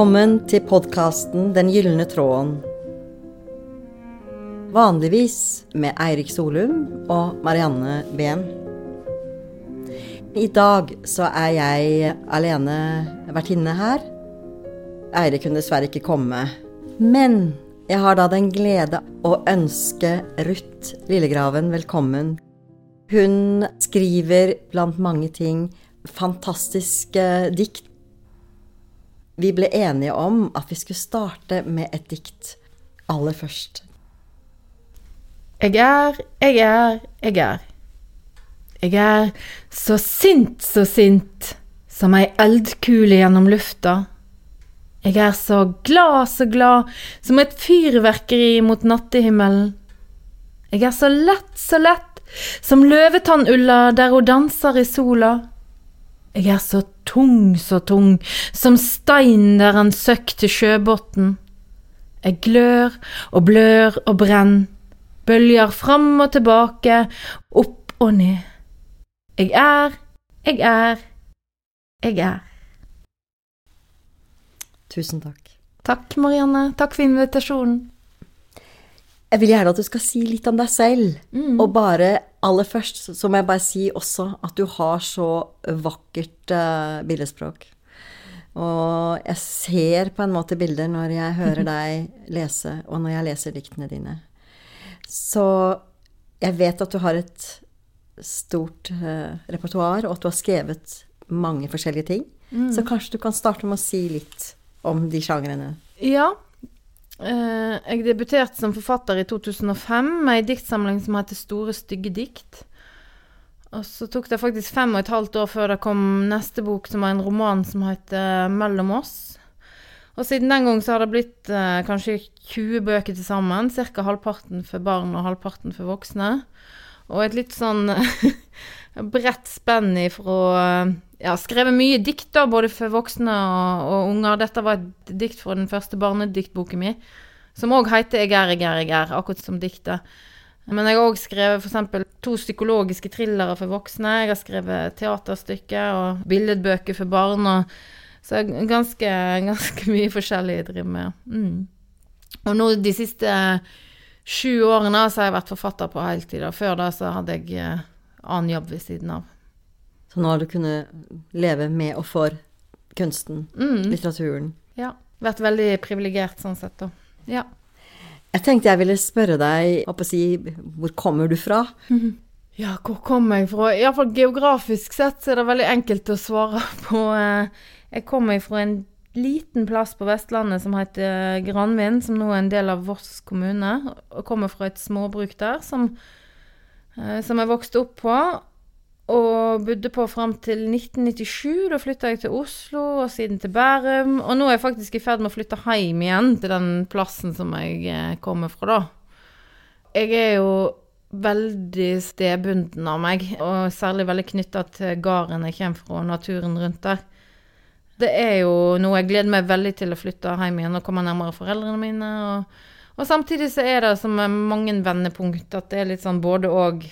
Velkommen til podkasten Den gylne tråden. Vanligvis med Eirik Solum og Marianne Behn. I dag så er jeg alene vertinne her. Eirik kunne dessverre ikke komme. Men jeg har da den glede å ønske Ruth Lillegraven velkommen. Hun skriver blant mange ting fantastiske dikt. Vi ble enige om at vi skulle starte med et dikt aller først. Jeg er, jeg er, jeg er. Jeg er så sint, så sint, som ei eldkule gjennom lufta. Jeg er så glad, så glad, som et fyrverkeri mot nattehimmelen. Jeg er så lett, så lett, som løvetannulla der hun danser i sola. Jeg er så tung, så tung, som stein der han søkk til sjøbotn. Jeg glør og blør og brenn, bølger fram og tilbake, opp og ned. Jeg er, jeg er, jeg er. Tusen takk. Takk, Marianne. Takk for invitasjonen. Jeg vil gjerne at du skal si litt om deg selv. Mm. Og bare aller først så må jeg bare si også at du har så vakkert uh, billedspråk. Og jeg ser på en måte bilder når jeg hører deg lese, og når jeg leser diktene dine. Så jeg vet at du har et stort uh, repertoar, og at du har skrevet mange forskjellige ting. Mm. Så kanskje du kan starte med å si litt om de sjangrene. Ja. Eh, jeg debuterte som forfatter i 2005 med ei diktsamling som heter Store stygge dikt. Og så tok det faktisk fem og et halvt år før det kom neste bok, som var en roman som heter Mellom oss. Og siden den gang så har det blitt eh, kanskje 20 bøker til sammen. Ca. halvparten for barn og halvparten for voksne. Og et litt sånn bredt spenn ifra Ja, skrevet mye dikt, da, både for voksne og, og unger. Dette var et dikt fra den første barnediktboken min, som òg heter 'Jeg er, jeg er, jeg er', akkurat som diktet. Men jeg har òg skrevet f.eks. to psykologiske thrillere for voksne. Jeg har skrevet teaterstykker og billedbøker for barn. Og, så ganske, ganske mye forskjellig jeg driver med. Mm. Og nå de siste sju årene så har jeg vært forfatter på heltid. Før da så hadde jeg eh, annen jobb ved siden av. Så nå har du kunnet leve med og for kunsten, Mm. litteraturen. Ja. Vært veldig privilegert sånn sett, da. Ja. Jeg tenkte jeg ville spørre deg, håper å si, hvor kommer du fra? Ja, hvor kommer jeg fra? Iallfall geografisk sett så er det veldig enkelt å svare på. eh, Jeg kommer fra en liten plass på Vestlandet som heter Granvin, som nå er en del av Voss kommune. Og kommer fra et småbruk der som, eh, som jeg vokste opp på. Og bodde på fram til 1997. Da flytta jeg til Oslo, og siden til Bærum. Og nå er jeg faktisk i ferd med å flytte hjem igjen til den plassen som jeg eh, kommer fra, da. Jeg er jo veldig stedbunden av meg, og særlig veldig knytta til gården jeg kommer fra, og naturen rundt der. Det er jo noe jeg gleder meg veldig til å flytte hjem igjen og komme nærmere foreldrene mine. Og, og samtidig så er det som mange vendepunkt at det er litt sånn både og.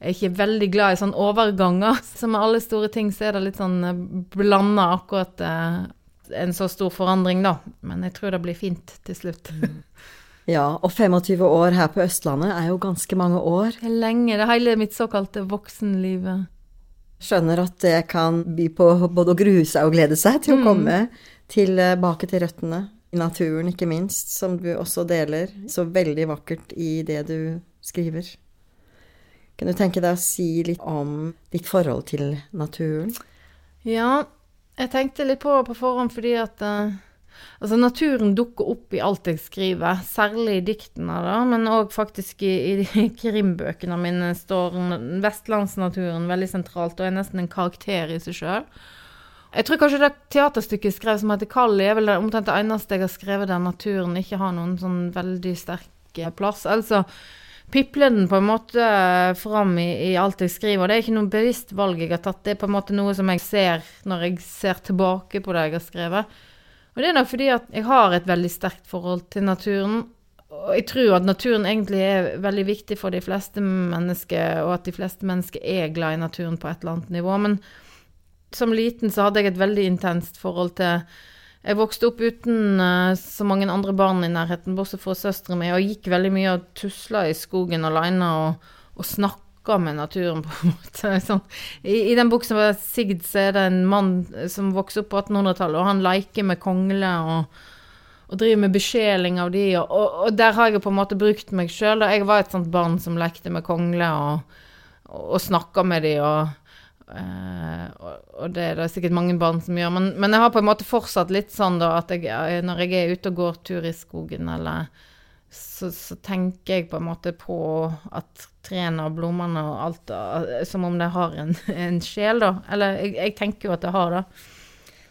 Jeg er ikke veldig glad i sånne overganger. Som med alle store ting så er det litt sånn blanda akkurat eh, en så stor forandring, da. Men jeg tror det blir fint til slutt. Ja, og 25 år her på Østlandet er jo ganske mange år. Det er lenge. Det er hele mitt såkalte voksenlivet. Skjønner at det kan by på både å grue seg og glede seg til å Mm. komme tilbake til røttene. I naturen, ikke minst, som du også deler så veldig vakkert i det du skriver. Kan du tenke deg å si litt om ditt forhold til naturen? Ja, jeg tenkte litt på på forhånd fordi at uh, Altså, naturen dukker opp i alt jeg skriver, særlig i diktene, da, men òg faktisk i, i de krimbøkene mine står vestlandsnaturen veldig sentralt og er nesten en karakter i seg sjøl. Jeg tror kanskje det teaterstykket jeg skrev som heter 'Kalli', er vel det omtrent det eneste jeg har skrevet der naturen ikke har noen sånn veldig sterk plass. Altså pipler den på en måte fram i, i alt jeg skriver. Det er ikke noe bevisst valg jeg har tatt, det er på en måte noe som jeg ser når jeg ser tilbake på det jeg har skrevet. Og det er nok fordi at jeg har et veldig sterkt forhold til naturen. Og jeg tror at naturen egentlig er veldig viktig for de fleste mennesker, og at de fleste mennesker er glad i naturen på et eller annet nivå. Men som liten så hadde jeg et veldig intenst forhold til Jeg vokste opp uten uh, så mange andre barn i nærheten, bortsett fra søstera mi, og gikk veldig mye og tusla i skogen alene og, og snakka med naturen, på en måte. Sånn. I, I den boka som var Sigd, så er det en mann som vokste opp på 1800-tallet, og han leker med kongler og, og driver med besjeling av de, og, og, der har jeg på en måte brukt meg sjøl. Jeg var et sånt barn som lekte med kongler og, og snakka med de, og Uh, og, det er det sikkert mange barn som gjør. Men, men, jeg har på en måte fortsatt litt sånn da at jeg, når jeg er ute og går tur i skogen, eller så, så, tenker jeg på en måte på at trærne og blomstene og alt uh, Som om det har en, en sjel, da. Eller jeg, jeg, tenker jo at det har det.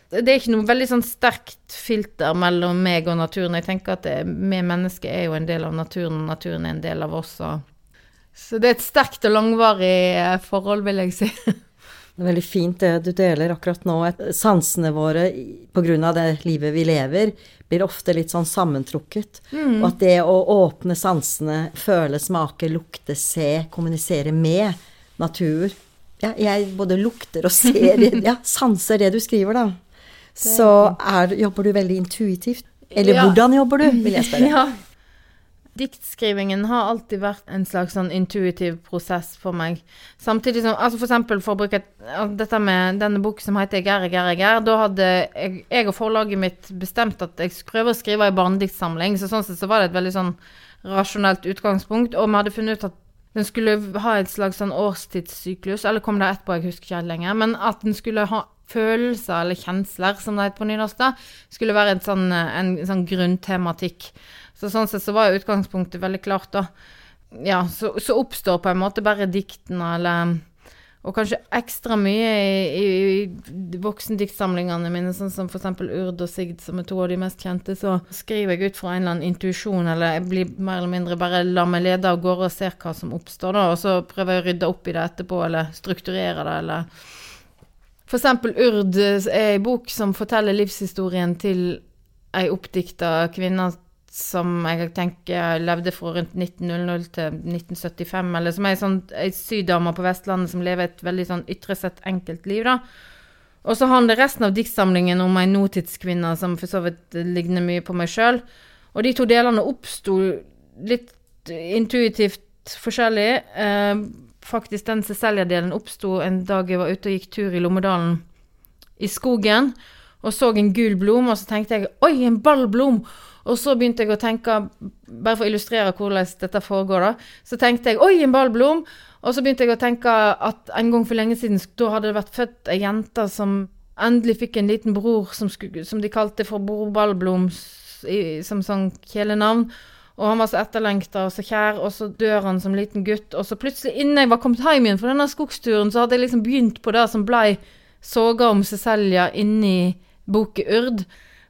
Det er ikke noe veldig sånn sterkt filter mellom meg og naturen. Jeg tenker at vi mennesker er jo en del av naturen, og naturen er en del av oss. Så det er et sterkt og langvarig eh, forhold, vil jeg si. Det er veldig fint det du deler akkurat nå. Sansene våre, pga. det livet vi lever, blir ofte litt sånn sammentrukket. Mm. Og at det å åpne sansene, føle, smake, lukte, se, kommunisere med natur ja, Jeg både lukter og ser Ja, sanser det du skriver, da. Så er, jobber du veldig intuitivt. Eller ja. hvordan jobber du, vil jeg spørre. Ja, Diktskrivingen har alltid vært en slags sånn intuitiv prosess for meg. Samtidig som altså For eksempel for å bruke dette med denne boken som heter 'Jeg er, jeg er, jeg er'. Da hadde jeg, jeg og forlaget mitt bestemt at jeg skulle prøve å skrive ei barnediktsamling. Så sånn sett så var det et veldig sånn rasjonelt utgangspunkt. Og vi hadde funnet ut at den skulle ha et slags sånn årstidssyklus, eller kom det etterpå, jeg husker ikke helt lenger. Men at den skulle ha følelser eller kjensler, som det heter på nynorsk, da, skulle være sånn, en sånn grunntematikk. Så sånn sett så var utgangspunktet veldig klart, da. Ja, så, så oppstår på en måte bare diktene, eller og kanskje ekstra mye i, i, i voksendiktsamlingene mine, sånn som f.eks. Urd og Sigd, som er to av de mest kjente, så skriver jeg ut fra en eller annen intuisjon, eller jeg blir mer eller mindre bare la meg lede av gårde og ser hva som oppstår, da, og så prøver jeg å rydde opp i det etterpå, eller strukturere det, eller eksempel Urd er ei bok som forteller livshistorien til ei oppdikta kvinne som jeg tenker levde fra rundt 1900 til 1975, eller som ei sånn, sydame på Vestlandet som lever et veldig sånn ytre sett enkelt liv, da. Og så handler resten av diktsamlingen om ei nåtidskvinne som for så vidt ligner mye på meg sjøl. Og de to delene oppsto litt intuitivt forskjellig. Eh, faktisk den Cecilia-delen oppsto en dag jeg var ute og gikk tur i Lommedalen i skogen, og så en gul blom, og så tenkte jeg 'oi, en ballblom'. Og så begynte jeg å tenke, bare for å illustrere hvordan dette foregår, da, så tenkte jeg oi, en ballblom. Og så begynte jeg å tenke at en gang for lenge siden da hadde det vært født ei jente som endelig fikk en liten bror som, skulle, som de kalte for Bror Ballblom, som sånn kjælenavn. Og han var så etterlengta og så kjær, og så dør han som liten gutt. Og så plutselig, innen jeg var kommet hjem igjen fra denne skogsturen, så hadde jeg liksom begynt på det som blei soga om Cecilia inni boken Urd.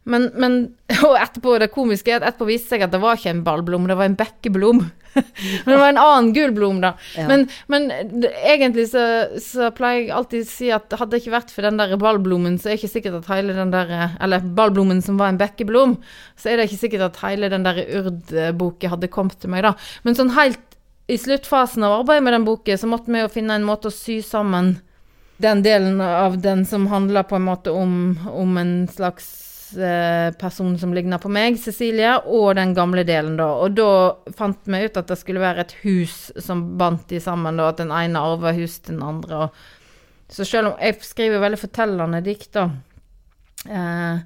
Men, men, Og etterpå, det komiske er at etterpå viste seg at det var ikke en ballblom, det var en bekkeblom. men det var en annen gul blom, da. Ja. Men, men, egentlig så, så, pleier jeg alltid å si at hadde det ikke vært for den der ballblomen, så er det ikke sikkert at hele den der Eller ballblomen som var en bekkeblom, så er det ikke sikkert at hele den der Urd-boka hadde kommet til meg, da. Men sånn helt i sluttfasen av arbeidet med den boka, så måtte vi jo finne en måte å sy sammen den delen av den som handler på en måte om, om en slags Eh, person som ligner på meg, Cecilie, og den gamle delen, da. Og da fant vi ut at det skulle være et hus som bandt de sammen, da, at den ene arva hus til den andre. så selv om jeg skriver veldig fortellende dikt, da eh,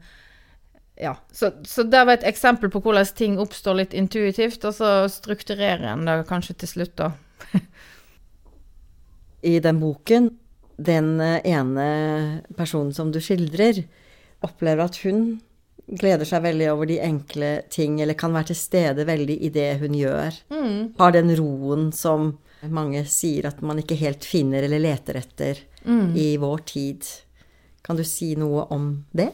ja, så, så det var et eksempel på hvordan ting oppstår litt intuitivt, og så strukturerer en det kanskje til slutt, da. I den boken, den ene personen som du skildrer, opplever at hun gleder seg veldig over de enkle ting, eller kan være til stede veldig i det hun gjør. Mm. Har den roen som mange sier at man ikke helt finner eller leter etter mm. i vår tid. Kan du si noe om det?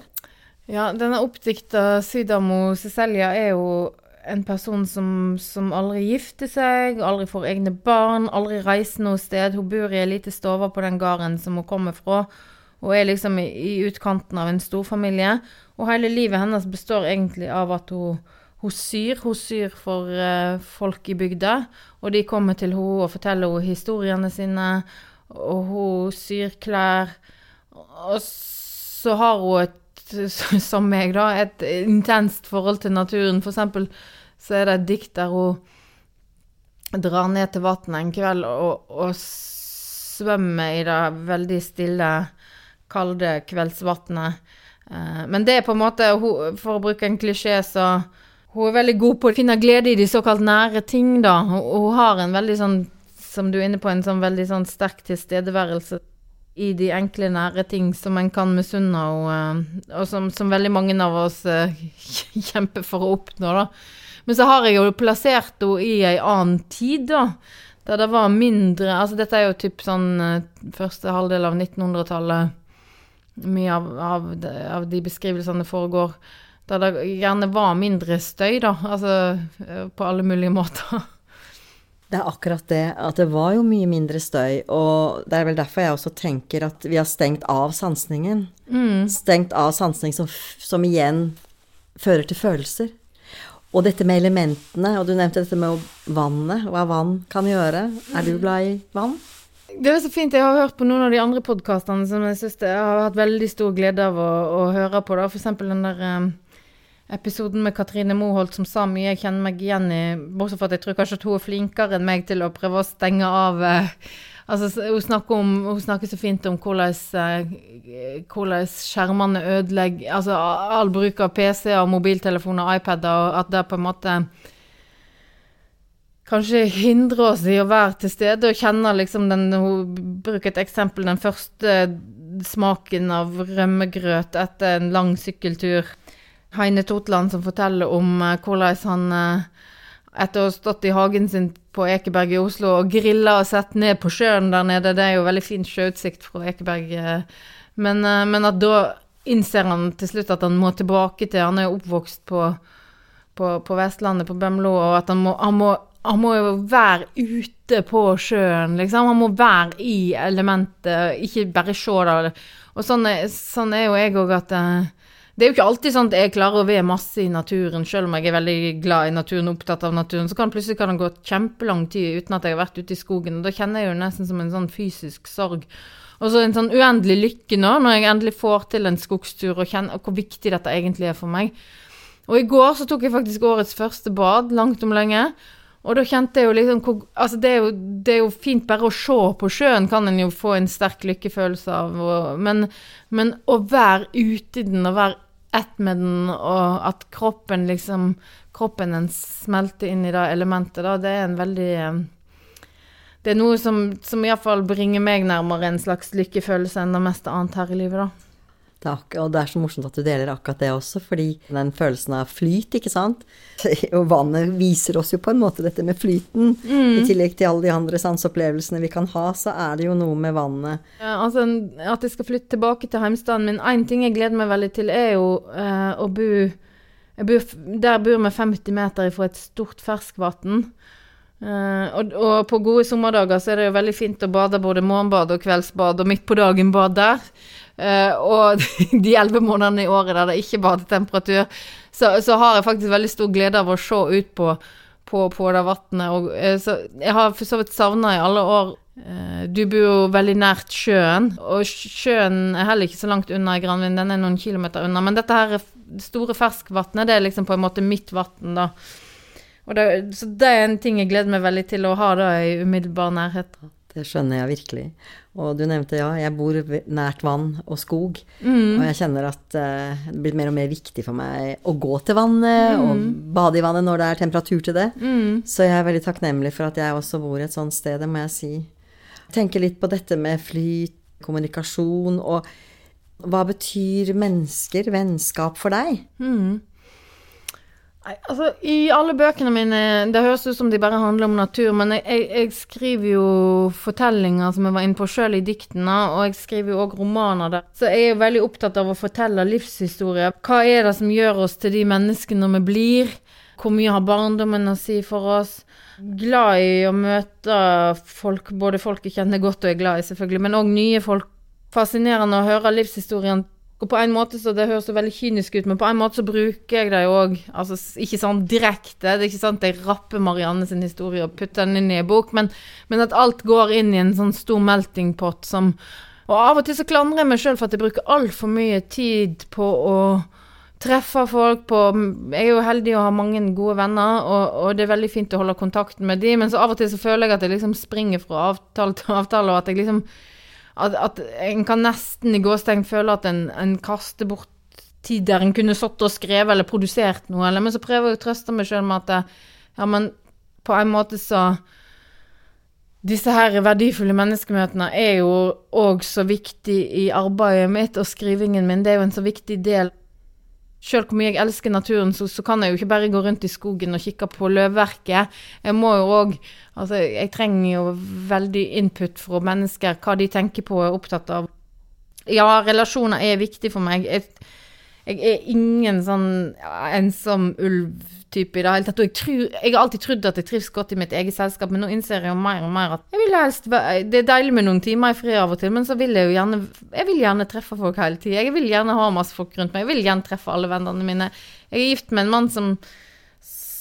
Ja, denne oppdikta Sydamo Cecilia er jo en person som, som, aldri gifter seg, aldri får egne barn, aldri reiser noe sted. Hun bor i ei lita stove på den gården som hun kommer fra og er liksom i, i utkanten av en storfamilie. Og hele livet hennes består egentlig av at hun, hun syr. Hun syr for uh, folk i bygda, og de kommer til henne og forteller henne historiene sine, og hun syr klær. Og så har hun et som meg, da, et intenst forhold til naturen. For eksempel så er det et dikt der hun drar ned til vannet en kveld og, og svømmer i det veldig stille, kalde kveldsvannet. Eh, Men det er på en måte, for å bruke en klisjé, så hun er veldig god på å finne glede i de såkalt nære ting, da. Hun, har en veldig sånn, som du er inne på, en sånn veldig sånn sterk tilstedeværelse i de enkle, nære ting som en kan misunne henne, eh, og som, som veldig mange av oss eh, kjemper for å oppnå, da. Men så har jeg jo plassert henne i ei annen tid, da. Der det var mindre Altså dette er jo typ sånn første halvdel av 1900-tallet. Mye av, av, de, av de beskrivelsene foregår da det gjerne var mindre støy, da. Altså eh, på alle mulige måter. Det er akkurat det, at det var jo mye mindre støy, og det er vel derfor jeg også tenker at vi har stengt av sansningen. Stengt av sansning som, som igjen fører til følelser. Og dette med elementene, og du nevnte dette med vannet, hva vann kan gjøre. Er du glad i vann? Det er så fint. Jeg har hørt på noen av de andre podkastene som jeg synes jeg har hatt veldig stor glede av å, å høre på. da. Eksempel den der um, episoden med Katrine Moholt som sa mye jeg kjenner meg igjen i. Bortsett fra at jeg tror kanskje at hun er flinkere enn meg til å prøve å stenge av uh, Altså, hun snakker, om, hun snakker så fint om hvordan, eh, hvordan skjermene ødelegger Altså all bruk av PC-er, mobiltelefoner iPader, og at det på en måte kanskje hindre oss i å være til stede og kjenne liksom den Hun bruker et eksempel, den første smaken av rømmegrøt etter en lang sykkeltur. Heine Totland som forteller om eh, hvordan han eh, etter å ha stått i hagen sin på Ekeberg i Oslo og grilla og sett ned på sjøen der nede, det er jo veldig fin sjøutsikt fra Ekeberg, eh, men, men at da innser han til slutt at han må tilbake til Han er jo oppvokst på på, på Vestlandet, på Bømlo, og at han må, han, må, han må jo være ute på sjøen, liksom. Han må være i elementet, ikke bare se det. Og sånn sånn er jo jeg òg at eh, Det er jo ikke alltid sånn at jeg klarer å være masse i naturen, selv om jeg er veldig glad i naturen og opptatt av naturen. Så kan plutselig kan det gå kjempelang tid uten at jeg har vært ute i skogen, og da kjenner jeg jo nesten som en sånn fysisk sorg. Og så en sånn uendelig lykke nå, når jeg endelig får til en skogstur og kjenner hvor viktig dette egentlig er for meg. Og i går så tok jeg faktisk årets første bad, langt om lenge. Og da kjente jeg jo liksom hvor Altså, det er jo, det er jo fint bare å se på sjøen, kan en jo få en sterk lykkefølelse av. Og, men, men å være ute i den, og være ett med den, og at kroppen liksom Kroppen en smelter inn i det elementet, da, det er en veldig eh, Det er noe som, som iallfall bringer meg nærmere en slags lykkefølelse enn det meste annet her i livet, da. Det er, og det er så morsomt at du deler akkurat det også, fordi den følelsen av flyt, ikke sant. Og vannet viser oss jo på en måte dette med flyten. I tillegg til alle de andre sanseopplevelsene vi kan ha, så er det jo noe med vannet. Ja, altså, at jeg skal flytte tilbake til heimstaden min. Én ting jeg gleder meg veldig til, er jo eh, å bo bor, Der bor vi 50 meter fra et stort ferskvann. Uh, og, og på gode sommerdager så er det jo veldig fint å bade både morgenbad og kveldsbad, og midt på dagen bad der. Eh, og de elleve månedene i året der det ikke er badetemperatur, så, så har jeg faktisk veldig stor glede av å se ut på, på, på det vannet. Og, eh, så jeg har for så vidt savna i alle år eh, Du bor jo veldig nært sjøen, og sjøen er heller ikke så langt unna i Granvin, den er noen kilometer unna. Men dette her er store ferskvannet, det er liksom på en måte mitt vann, da. Det, så det er en ting jeg gleder meg veldig til å ha da i umiddelbar nærhet. Det skjønner jeg virkelig. Og du nevnte, ja, jeg bor nært vann og skog. Mm. Og jeg kjenner at uh, det blir mer og mer viktig for meg å gå til vannet og bade i vannet når det er temperatur til det. Mm. Så jeg er veldig takknemlig for at jeg også bor et sånt sted, det må jeg si. Tenke litt på dette med flyt, kommunikasjon, og hva betyr mennesker, vennskap for deg? Mm. Nei, altså, I alle bøkene mine Det høres ut som de bare handler om natur, men jeg, jeg, jeg skriver jo fortellinger som jeg var inne på sjøl i diktene, og jeg skriver jo òg romaner der. Så jeg er jo veldig opptatt av å fortelle livshistorier. Hva er det som gjør oss til de menneskene vi blir? Hvor mye har barndommen å si for oss? Glad i å møte folk, både folk jeg kjenner godt og er glad i, selvfølgelig, men òg nye folk. Fascinerende å høre livshistorien og på en måte så Det høres jo veldig kynisk ut, men på en måte så bruker jeg det jo òg altså, Ikke sånn direkte. Det er ikke sant jeg rapper Marianne sin historie og putter den inn i en bok, men, men at alt går inn i en sånn stor melting pot som Og av og til så klandrer jeg meg sjøl for at jeg bruker altfor mye tid på å treffe folk på Jeg er jo heldig å ha mange gode venner, og, og det er veldig fint å holde kontakten med de, men så av og til så føler jeg at jeg liksom springer fra avtale til avtale, og at jeg liksom At, at en kan nesten i gåstegn føle at en, en kaster bort tid der en kunne sittet og skrevet eller produsert noe, eller, men så prøver jeg å trøste meg sjøl med at ja, men på en måte så disse her verdifulle menneskemøtene er jo òg så viktig i arbeidet mitt og skrivingen min. Det er jo en så viktig del. Selv hvor mye jeg elsker naturen, så, så kan jeg jo ikke bare gå rundt i skogen og kikke på løvverket. Jeg må jo òg Altså, jeg trenger jo veldig input fra mennesker, hva de tenker på og er opptatt av. Ja, relasjoner er viktig for meg. Jeg, jeg er ingen sånn ensom ulv type i det hele tatt. Og jeg, tror, jeg, har alltid trodd at jeg trives godt i mitt eget selskap, men nå innser jeg jo mer og mer at helst Det er deilig med noen timer i fri av og til, men så vil jeg jo gjerne Jeg vil gjerne treffe folk hele tida. Jeg vil gjerne ha masse folk rundt meg. Jeg vil gjerne treffe alle vennene mine. Jeg er gift med en mann som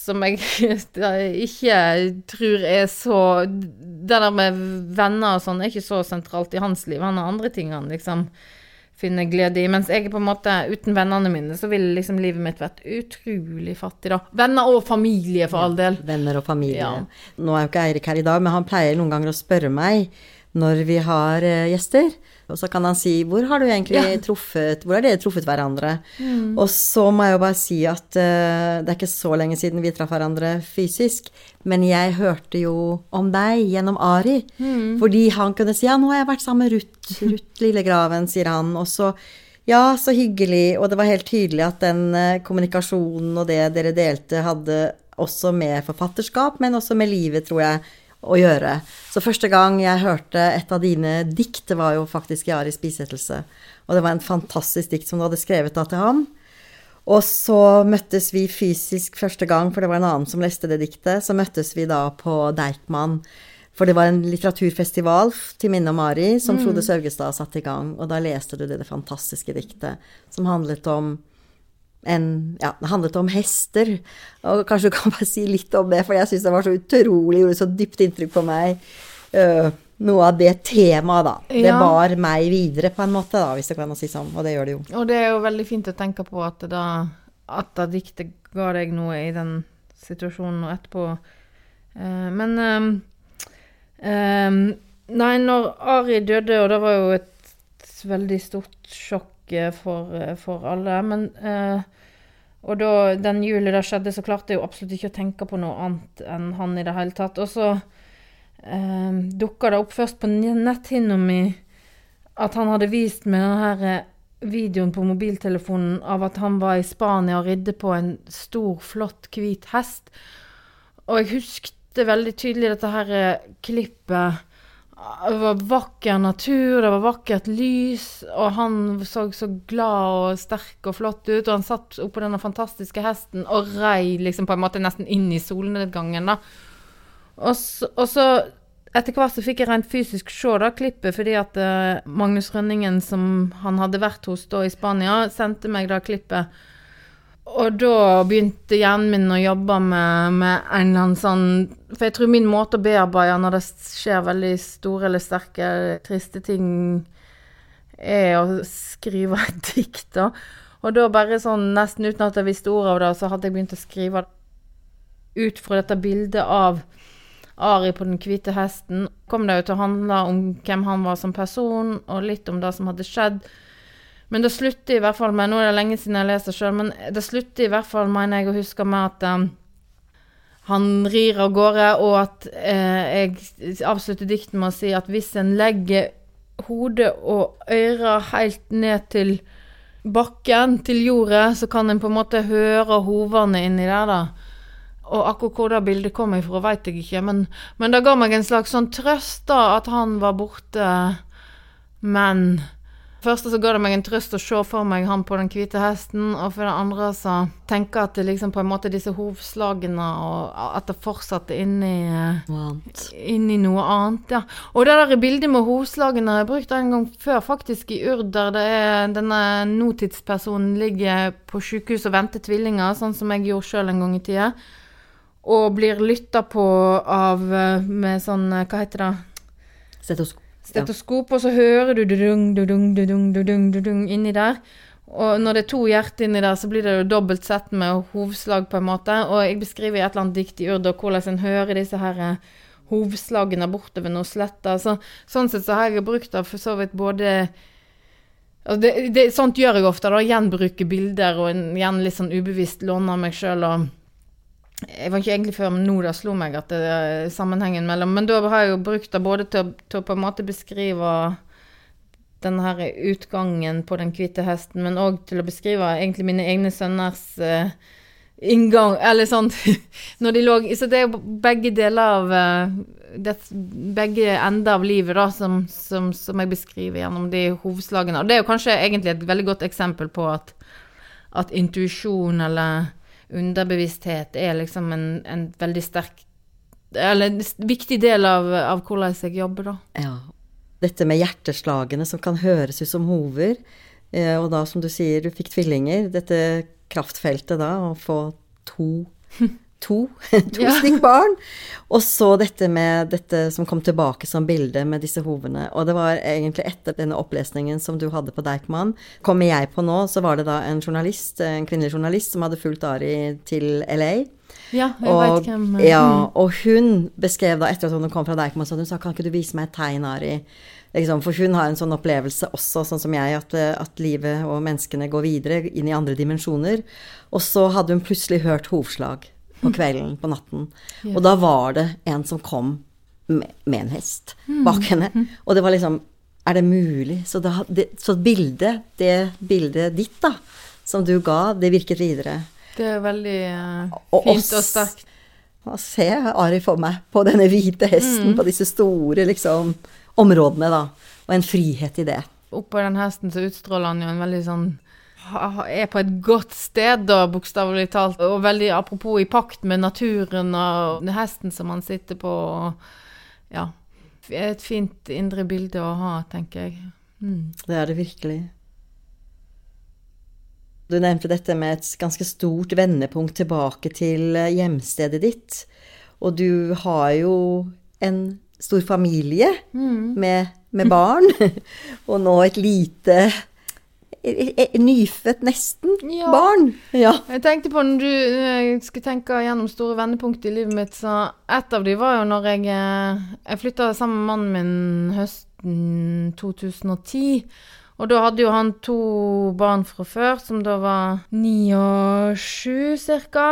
som jeg ikke tror er så Det der med venner og sånn er ikke så sentralt i hans liv. Han har andre ting han liksom finne glede i. Mens jeg på en måte uten vennene mine, så ville liksom livet mitt vært utrolig fattig, da. Venner og familie, for all del. venner og familie. Ja. Nå er jo ikke Eirik her i dag, men han pleier noen ganger å spørre meg når vi har uh, gjester. Og så kan han si 'Hvor har du egentlig ja. truffet Hvor har dere truffet hverandre?' Mm. Og så må jeg jo bare si at uh, det er ikke så lenge siden vi traff hverandre fysisk, men jeg hørte jo om deg gjennom Ari. Mm. Fordi han kunne si 'Ja, nå har jeg vært sammen med Ruth, Ruth Lillegraven', sier han. Og så ja, så hyggelig. Og det var helt tydelig at den uh, kommunikasjonen og det dere delte, hadde også med forfatterskap, men også med livet, tror jeg, å gjøre. Så første gang jeg hørte et av dine dikt, det var jo faktisk i Aris bisettelse. Og det var en fantastisk dikt som du hadde skrevet da til ham. Og så møttes vi fysisk første gang, for det var en annen som leste det diktet. Så møttes vi da på Deichman. For det var en litteraturfestival til minne om Ari som mm. Frode Saugestad satte i gang. Og da leste du det, det fantastiske diktet som handlet om en Ja, det handlet om hester. Og kanskje du kan bare si litt om det, for jeg syns det var så utrolig, gjorde så dypt inntrykk på meg. Uh, noe av det temaet, da. Ja. Det bar meg videre, på en måte, da, hvis det kan si sånn. Og det gjør det jo. Og det er jo veldig fint å tenke på at da at da diktet ga deg noe i den situasjonen og etterpå. Uh, men um, um, Nei, når Ari døde, og det var jo et veldig stort sjokk for, for alle, men uh, og da den juli det skjedde, så klarte jeg jo absolutt ikke å tenke på noe annet enn han i det hele tatt. Og så eh, dukka det opp først på netthinna mi at han hadde vist meg denne her eh, videoen på mobiltelefonen av at han var i Spania og ridde på en stor, flott, hvit hest. Og jeg huskte veldig tydelig dette her eh, klippet det var vakker natur, det var vakkert lys, og han så så glad og sterk og flott ut. Og han satt oppå denne fantastiske hesten og rei liksom på en måte nesten inn i solnedgangen, da. Og så, og så etter hvert så fikk jeg rent fysisk se da klippet, fordi at uh, Magnus Rønningen, som han hadde vært hos da i Spania, sendte meg da klippet. Og da begynte hjernen min å jobbe med, med, en eller annen sånn For jeg tror min måte å bearbeide når det skjer veldig store eller sterke, triste ting, er å skrive et dikt, da. Og da bare sånn, nesten uten at jeg visste ordet av det, så hadde jeg begynt å skrive ut fra dette bildet av Ari på den hvite hesten. Kom det jo til å handle om hvem han var som person, og litt om det som hadde skjedd. Men det slutter i hvert fall med Nå er det lenge siden jeg leser sjøl, men det slutter i hvert fall, mener jeg å huske, med at um, han rir av gårde, og at eh, jeg avslutter dikten med å si at hvis en legger hodet og øra helt ned til bakken, til jordet, så kan en på en måte høre hovene inni der, da. Og akkurat hvor det bildet kom ifra, veit jeg ikke, men, men det ga meg en slags sånn trøst, da, at han var borte. Men første så ga det meg en trøst å se for meg han på den hvite hesten, og for det andre så tenker jeg at det liksom på en måte disse hovslagene og at det fortsatte inni inni noe annet. Ja. Og det der bildet med hovslagene har jeg brukt en gang før, faktisk i Urd, der det er denne nåtidspersonen ligger på sykehus og venter tvillinger, sånn som jeg gjorde sjøl en gang i tida, og blir lytta på av med sånn Hva heter det? Stetoskop stetoskop, og så hører du dudung, dudung, dudung, dudung, dudung inni der. Og når det er to hjerter inni der, så blir det jo dobbelt sett med hovslag, på en måte. Og jeg beskriver i et eller annet dikt i Urd hvordan en hører disse her eh, hovslagene bortover noen sletter. Så, sånn sett så har jeg brukt det for så vidt både altså det, det, Sånt gjør jeg ofte, da. Gjenbruker bilder og en, igjen litt sånn ubevisst låner meg sjøl og jeg var ikke egentlig før nå det slo meg at det er sammenhengen mellom Men da har jeg jo brukt det både til, til å på en måte beskrive den her utgangen på den hvite hesten, men òg til å beskrive egentlig mine egne sønners uh, inngang Eller sånn Når de lå Så det er jo begge deler av uh, det, Begge ender av livet, da, som, som, som, jeg beskriver gjennom de hovedslagene. Og det er jo kanskje egentlig et veldig godt eksempel på at, at intuisjon eller underbevissthet er liksom en, en veldig sterk Eller en viktig del av, av hvordan jeg jobber, da. Ja, dette med hjerteslagene som kan høres ut som hover. Eh, og da, som du sier, du fikk tvillinger. Dette kraftfeltet da, å få to To, to ja. stykk barn. Og så dette med dette som kom tilbake som bilde med disse hovene. Og det var egentlig etter denne opplesningen som du hadde på Deichman, kommer jeg på nå, så var det da en journalist, en kvinnelig journalist som hadde fulgt Ari til LA. Ja, jeg og, vet hvem. Ja, mm. og hun beskrev da, etter at hun kom fra Deichman, så hun sa kan ikke du vise meg et tegn, Ari? Liksom, for hun har en sånn opplevelse også, sånn som jeg, at, at, livet og menneskene går videre inn i andre dimensjoner. Og så hadde hun plutselig hørt hovslag på kvelden, på natten. Og da var det en som kom med, med en hest mm. bak henne. Og det var liksom Er det mulig? Så, da, det, så bildet, det bildet ditt, da, som du ga, det virket videre. Det er veldig uh, fint og, og sterkt. Og se Ari for meg på denne hvite hesten, mm. på disse store liksom områdene, da. Og en frihet i det. Oppå den hesten så utstråler han jo en veldig sånn er på et godt sted, da, bokstavelig talt. Og veldig apropos i pakt med naturen og hesten som han sitter på. ja. Et fint indre bilde å ha, tenker jeg. Mm. Det er det virkelig. Du nevnte dette med et ganske stort vendepunkt tilbake til hjemstedet ditt. Og du har jo en stor familie mm. med, med, barn, og nå et lite Nyfødt, nesten, ja. barn. Ja. Jeg tenkte på når du eh, skulle tenke gjennom store vendepunkt i livet mitt, så et av de var jo når jeg eh, Jeg flytta sammen med mannen min høsten 2010. Og da hadde jo han to barn fra før, som da var ni og sju cirka.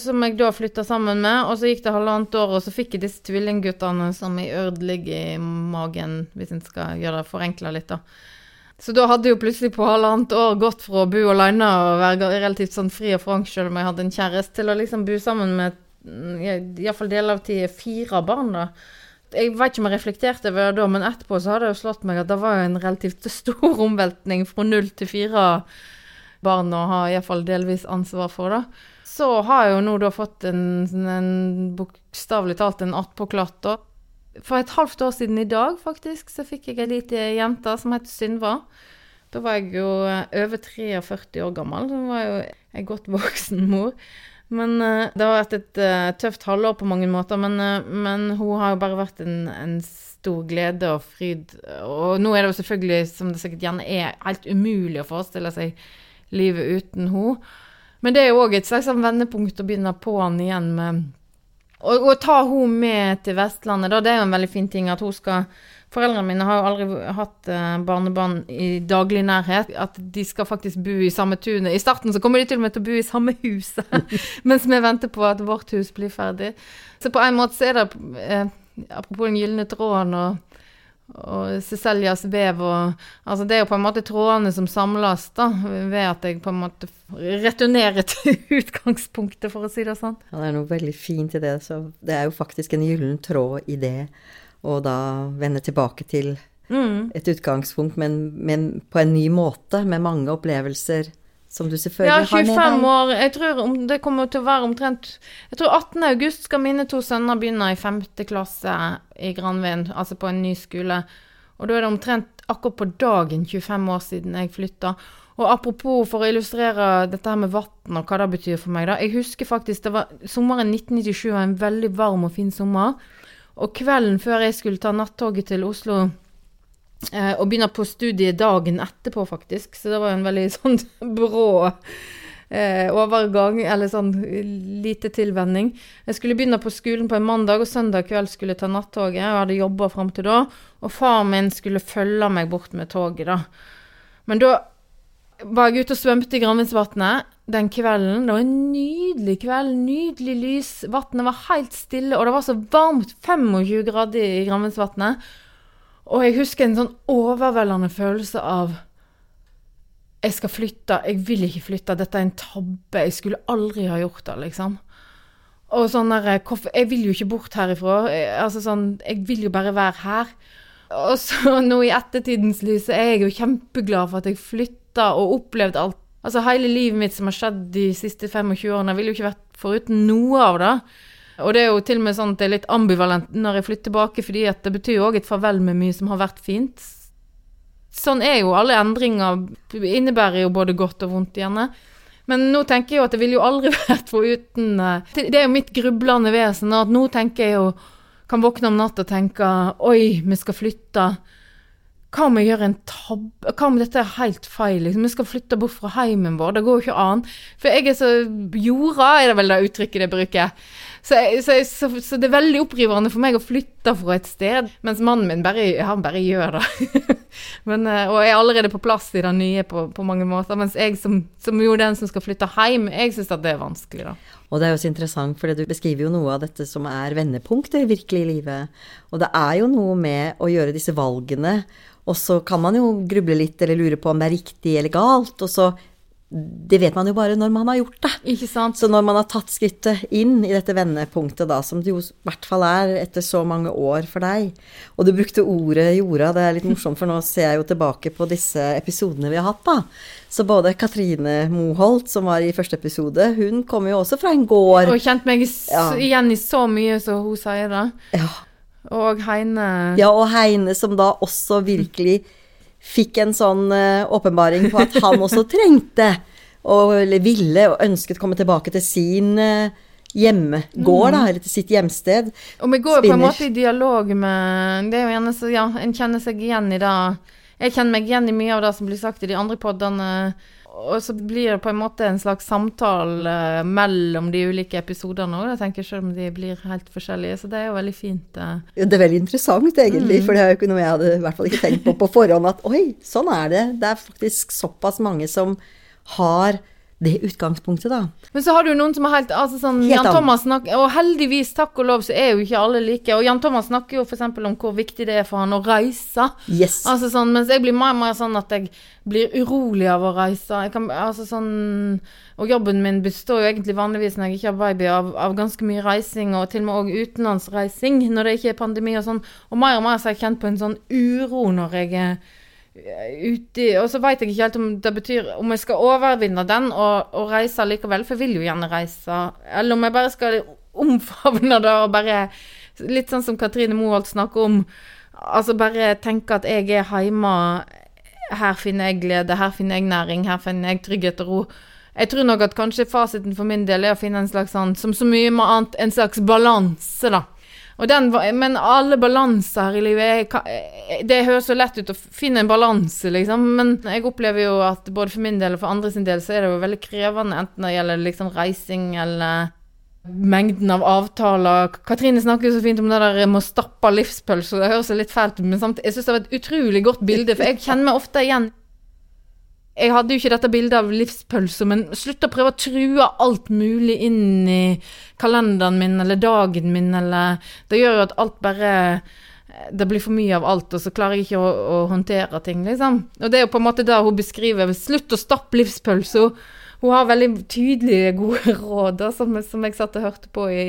Som jeg da flytta sammen med. Og så gikk det halvannet år, og så fikk jeg disse tvillingguttene som i ørd ligger i magen, hvis en skal gjøre det forenkla litt, da. Så da hadde jo plutselig på halvannet år gått fra å bo alene og være relativt sånn fri og frank selv om jeg hadde en kjæreste, til å liksom bo sammen med mm, iallfall deler av tida fire barn, da jeg vet ikke om jeg reflekterte over det da, men etterpå så hadde det jo slått meg at det var en relativt stor omveltning fra null til fire barn å ha iallfall delvis ansvar for, da. Så har jeg jo nå da fått en, en bokstavelig talt en attpåklatt, da. For et halvt år siden i dag, faktisk, så fikk jeg ei lita jente som het Synva. Da var jeg jo over 43 år gammel, så var jeg jo ei godt voksen mor. Men uh, det har vært et uh, tøft halvår på mange måter, men, men, hun har jo bare vært en, en, stor glede og fryd. Og nå er det jo selvfølgelig, som det sikkert gjerne er, helt umulig å forestille seg livet uten hun. Men det er jo òg et slags sånn vendepunkt å begynne på'n igjen med å ta hun med til Vestlandet, da, det er jo en veldig fin ting at hun skal Foreldrene mine har jo aldri hatt uh, barnebarn i daglig nærhet. At de skal faktisk bo i samme tunet. I starten så kommer de til og med til å bo i samme huset, mens vi venter på at vårt hus blir ferdig. Så på en måte så er det, uh, apropos den gylne tråden og, og Cecilias vev og Altså det er jo på en måte trådene som samles, da, ved at jeg på en måte returnerer til utgangspunktet, for å si det sånn. Ja, det er noe veldig fint i det. Så det er jo faktisk en gyllen tråd i det å da vende tilbake til mm. et utgangspunkt, men, men, på en ny måte, med mange opplevelser som du selvfølgelig har med deg. Ja, 25 år. Jeg tror det kommer til å være omtrent Jeg tror 18. august skal mine to sønner begynne i 5. klasse i Granvin, altså på en ny skole. Og da er det omtrent akkurat på dagen 25 år siden jeg flytta. Og apropos, for å illustrere dette her med vann og hva det betyr for meg, da. Jeg husker faktisk det var sommeren 1997 var en veldig varm og fin sommer. Og kvelden før jeg skulle ta nattoget til Oslo og begynner på studiet dagen etterpå, faktisk. Så det var en veldig sånn brå eh, overgang, eller sånn lite tilvenning. Jeg skulle begynne på skolen på en mandag, og søndag kveld skulle ta nattoget. Jeg hadde jobba fram til da, og far min skulle følge meg bort med toget, da. Men da var jeg ute og svømte i Granvinsvatnet den kvelden. Det var en nydelig kveld, nydelig lys. Vannet var helt stille, og det var så varmt, 25 grader i Granvinsvatnet. Og jeg husker en sånn overveldende følelse av Jeg skal flytte, jeg vil ikke flytte, dette er en tabbe, jeg skulle aldri ha gjort det, liksom. Og sånn der, Jeg vil jo ikke bort herifra. Altså sånn, Jeg vil jo bare være her. Og så nå i ettertidens lys er jeg jo kjempeglad for at jeg flytta og opplevde alt. Altså hele livet mitt som har skjedd de siste 25 årene, jeg ville jo ikke vært foruten noe av det. Og det er jo til og med sånn at det er litt ambivalent når jeg flytter tilbake, fordi at det betyr jo òg et farvel med mye som har vært fint. Sånn er jo alle endringer. Innebærer jo både godt og vondt, gjerne. Men nå tenker jeg jo at det ville jo aldri vært foruten Det er jo mitt grublende vesen. at nå tenker jeg jo Kan våkne om natta og tenke Oi, vi skal flytte. Hva om jeg gjør en tabbe? Hva om dette er helt feil? Liksom? Vi skal flytte bort fra heimen vår. Det går jo ikke an. For jeg er så jorda, er det vel det uttrykket det bruker. Så, så, så, så, det er veldig opprivende for meg å flytte fra et sted, mens mannen min bare, han bare gjør det. Men, eh, og jeg er allerede på plass i det nye på, på mange måter. Mens jeg som, som jo den som skal flytte hjem, jeg syns at det er vanskelig, da. Og det er jo så interessant, for du beskriver jo noe av dette som er vendepunkter virkelig i livet. Og det er jo noe med å gjøre disse valgene og så kan man jo gruble litt eller lure på om det er riktig eller galt. Og så Det vet man jo bare når man har gjort det. Ikke sant? Så når man har tatt skrittet inn i dette vendepunktet, da, som det jo i hvert fall er etter så mange år for deg Og du brukte ordet jorda, det er litt morsomt, for nå ser jeg jo tilbake på disse episodene vi har hatt, da. Så både Katrine Moholt, som var i første episode, hun kommer jo også fra en gård. Og kjent meg ja. igjen i så mye som hun sier da. Ja. Og Heine Ja, og Heine som da også virkelig fikk en sånn uh, åpenbaring på at han også trengte, og, eller ville og ønsket komme tilbake til sin uh, hjemmegård, da, mm. eller til sitt hjemsted. Og vi går jo på en måte i dialog med Det er jo gjerne så Ja, en kjenner seg igjen i det. Jeg kjenner meg igjen i mye av det som blir sagt i de andre podene. Og så blir det på en måte en slags samtale uh, mellom de ulike episodene òg, selv om de blir helt forskjellige. Så det er jo veldig fint. Ja, Det er veldig interessant, egentlig. Mm. For det er jo ikke noe jeg hadde i hvert fall ikke tenkt på på forhånd. At oi, sånn er det. Det er faktisk såpass mange som har det utgangspunktet, da. Men så har du noen som er helt altså sånn, helt Jan Thomas snakker, Og heldigvis, takk og lov, så er jo ikke alle like. Og Jan Thomas snakker jo f.eks. om hvor viktig det er for han å reise. Yes. Altså sånn, Mens jeg blir mer og mer sånn at jeg blir urolig av å reise. Kan, altså sånn, og jobben min består jo egentlig vanligvis når jeg ikke har baby, av, av ganske mye reising, og til og med òg utenlandsreising når det ikke er pandemi og sånn. Og mer og mer så har jeg kjent på en sånn uro når jeg er uti Og så veit jeg ikke helt om det betyr om jeg skal overvinne den og, og, reise likevel, for jeg vil jo gjerne reise. Eller om jeg bare skal omfavne det og bare Litt sånn som Katrine Moholt snakker om. Altså bare tenke at jeg er hjemme. Her finner jeg glede, her finner jeg næring, her finner jeg trygghet og ro. Jeg tror nok at kanskje fasiten for min del er å finne en slags sånn, som så mye med annet, en slags balanse, da. Den, men alle balanser i livet Det høres så lett ut å finne en balanse, liksom. Men jeg opplever jo at både for min del og for andre sin del så er det jo veldig krevende, enten det gjelder liksom reising eller mengden av avtaler. Katrine snakker jo så fint om det der med å stappe livspølse, det høres litt fælt ut, men samtidig, jeg syns det var et utrolig godt bilde, for jeg kjenner meg ofte igjen jeg hadde jo ikke dette bildet av livspølsa, men slutt å prøve å true alt mulig inn i kalenderen min eller dagen min, eller Det gjør jo at alt bare Det blir for mye av alt, og så klarer jeg ikke å, å håndtere ting, liksom. Og det er jo på en måte det hun beskriver. Slutt å stappe livspølsa hun har veldig tydelige, gode råd da, som, som, jeg satt og hørte på i,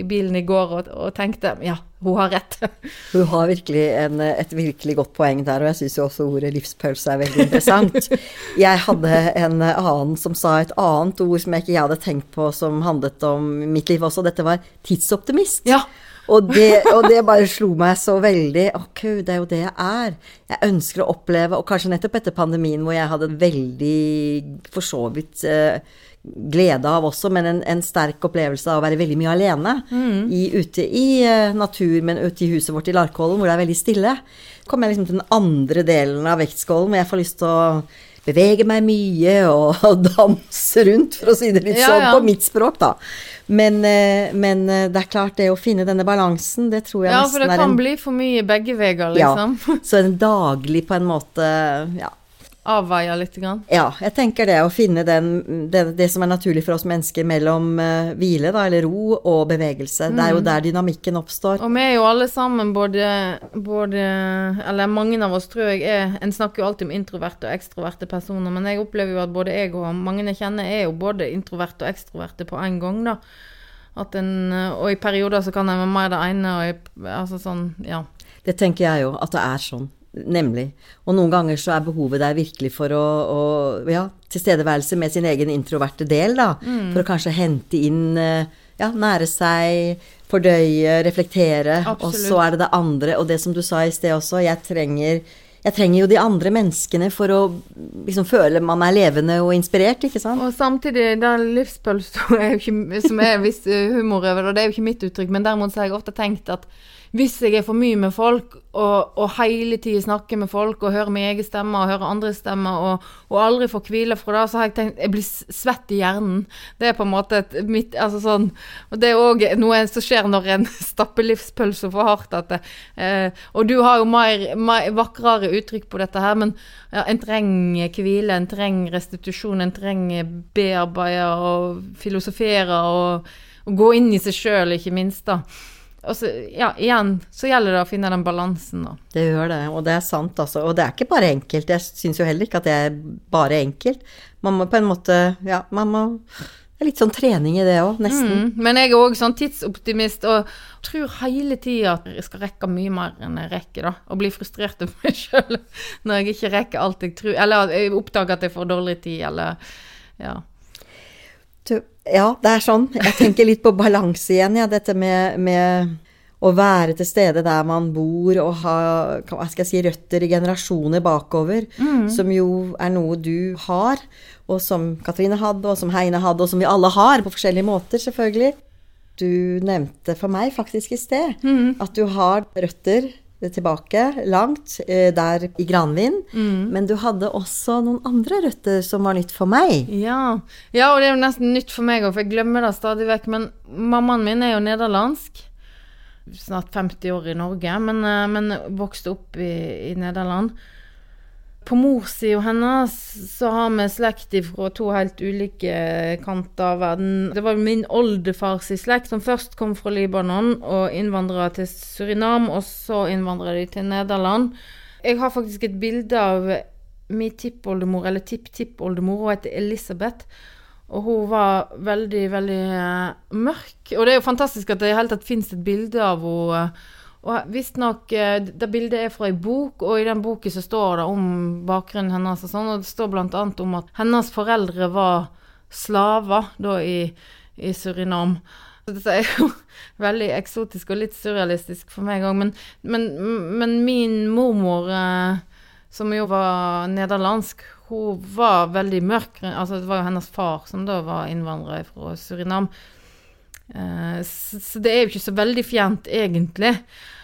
i bilen i går og, og, tenkte ja, hun har rett. hun har virkelig en, et virkelig godt poeng der, og jeg syns jo også ordet livspølse er veldig interessant. jeg hadde en annen som sa et annet ord som jeg ikke hadde tenkt på som handlet om mitt liv også. Dette var tidsoptimist. Ja. Og det, og det, bare slo meg så veldig. Ok, det er jo det jeg er. Jeg ønsker å oppleve, og kanskje nettopp etter pandemien hvor jeg hadde en veldig for så vidt eh, glede av også, men en, en sterk opplevelse av å være veldig mye alene i, ute i eh, natur, men ute i huset vårt i Larkollen, hvor det er veldig stille. kommer jeg liksom til den andre delen av vektskålen, hvor jeg får lyst til å bevege meg mye og, og danse rundt, for å si det litt Ja, sånn ja. på mitt språk, da. Men, eh, men eh, det er klart, det å finne denne balansen, det tror jeg Ja, for det er kan en bli for mye begge veier, Ja. liksom. Så en daglig på en måte ja, Avveier litt. Grann. ja, jeg tenker det å finne den, det, det som er naturlig for oss mennesker mellom uh, hvile, da, eller ro, og bevegelse. Det er jo der dynamikken oppstår. Og vi er jo alle sammen både, både Eller mange av oss, tror jeg, er En snakker jo alltid om introverte og ekstroverte personer, men jeg opplever jo at både jeg og mange jeg kjenner, er jo både introverte og ekstroverte på en gang, da. At en, og i perioder så kan jeg være mer det ene, og i, altså sånn, ja. Det tenker jeg jo, at det er sånn. Nemlig. Og noen ganger så er behovet der virkelig for å, å ja, tilstedeværelse med sin egen introverte del, da. Mm. For å kanskje hente inn eh, ja, nære seg, fordøye, reflektere. Og så er det det andre, og det som du sa i sted også, jeg trenger jeg trenger jo de andre menneskene for å liksom føle man er levende og inspirert, ikke sant? Og samtidig, den livspølsa Som er viss humorøver, humor over det, og det er jo ikke mitt uttrykk, men derimot så har jeg ofte tenkt at hvis jeg er for mye med folk, og, og hele tiden snakker med folk, og hører min egen stemme, og hører andres stemmer, og, og aldri får hvile fra det, så har jeg tenkt Jeg blir svett i hjernen. Det er på en måte et mitt Altså sånn Og det er òg noe som skjer når en stapper livspølsa for hardt. At det, eh, og du har jo mer, mer vakrere uttrykk på dette her, men ja, en trenger hvile, en trenger restitusjon, en trenger bearbeide og filosofere og, og gå inn i seg sjøl, ikke minst, da. Og så, ja, igjen så gjelder det å finne den balansen, da. Det gjør det, og det er sant, altså. Og det er ikke bare enkelt. Jeg syns jo heller ikke at det er bare enkelt. Man må på en måte Ja, man må Det er litt sånn trening i det òg, nesten. Mm, men jeg er òg sånn tidsoptimist og tror hele tida at jeg skal rekke mye mer enn jeg rekker, da. Og blir frustrert over meg sjøl når jeg ikke rekker alt jeg tror Eller jeg oppdager at jeg får dårlig tid, eller Ja. Ja, det er sånn. Jeg tenker litt på balanse igjen, ja. Dette med, med å være til stede der man bor og ha hva skal jeg si, røtter i generasjoner bakover. Som jo er noe du har, og som Katrine hadde, og som Heine hadde, og som vi alle har, på forskjellige måter, selvfølgelig. Du nevnte for meg faktisk i sted at du har røtter tilbake langt eh, der i Granvin, men du hadde også noen andre røtter som var nytt for meg. Ja. ja, og det er jo nesten nytt for meg òg, for jeg glemmer det stadig vekk. Men mammaen min er jo nederlandsk. Snart 50 år i Norge, men, eh, men vokste opp i, i Nederland. På morssida hennes så har vi slekt fra to helt ulike kanter av verden. Det var min oldefars slekt som først kom fra Libanon og innvandra til Surinam, og så innvandra de til Nederland. Jeg har faktisk et bilde av min tippoldemor, eller tipptippoldemor, hun heter Elisabeth. Og hun var veldig, veldig eh, mørk. Og det er jo fantastisk at det i hele tatt fins et bilde av henne. Og visstnok uh, Det bildet er fra ei bok, og i den boken så står det om bakgrunnen hennes og sånn, og det står blant annet om at hennes foreldre var slaver da i, i Surinam. Så Dette er jo veldig eksotisk og litt surrealistisk for meg òg, men, men, men min mormor eh, som jo var nederlandsk, hun var veldig mørk. Altså, det var jo hennes far som da var innvandrer fra Surinam. Eh, så, det er jo ikke så veldig fjernt, egentlig.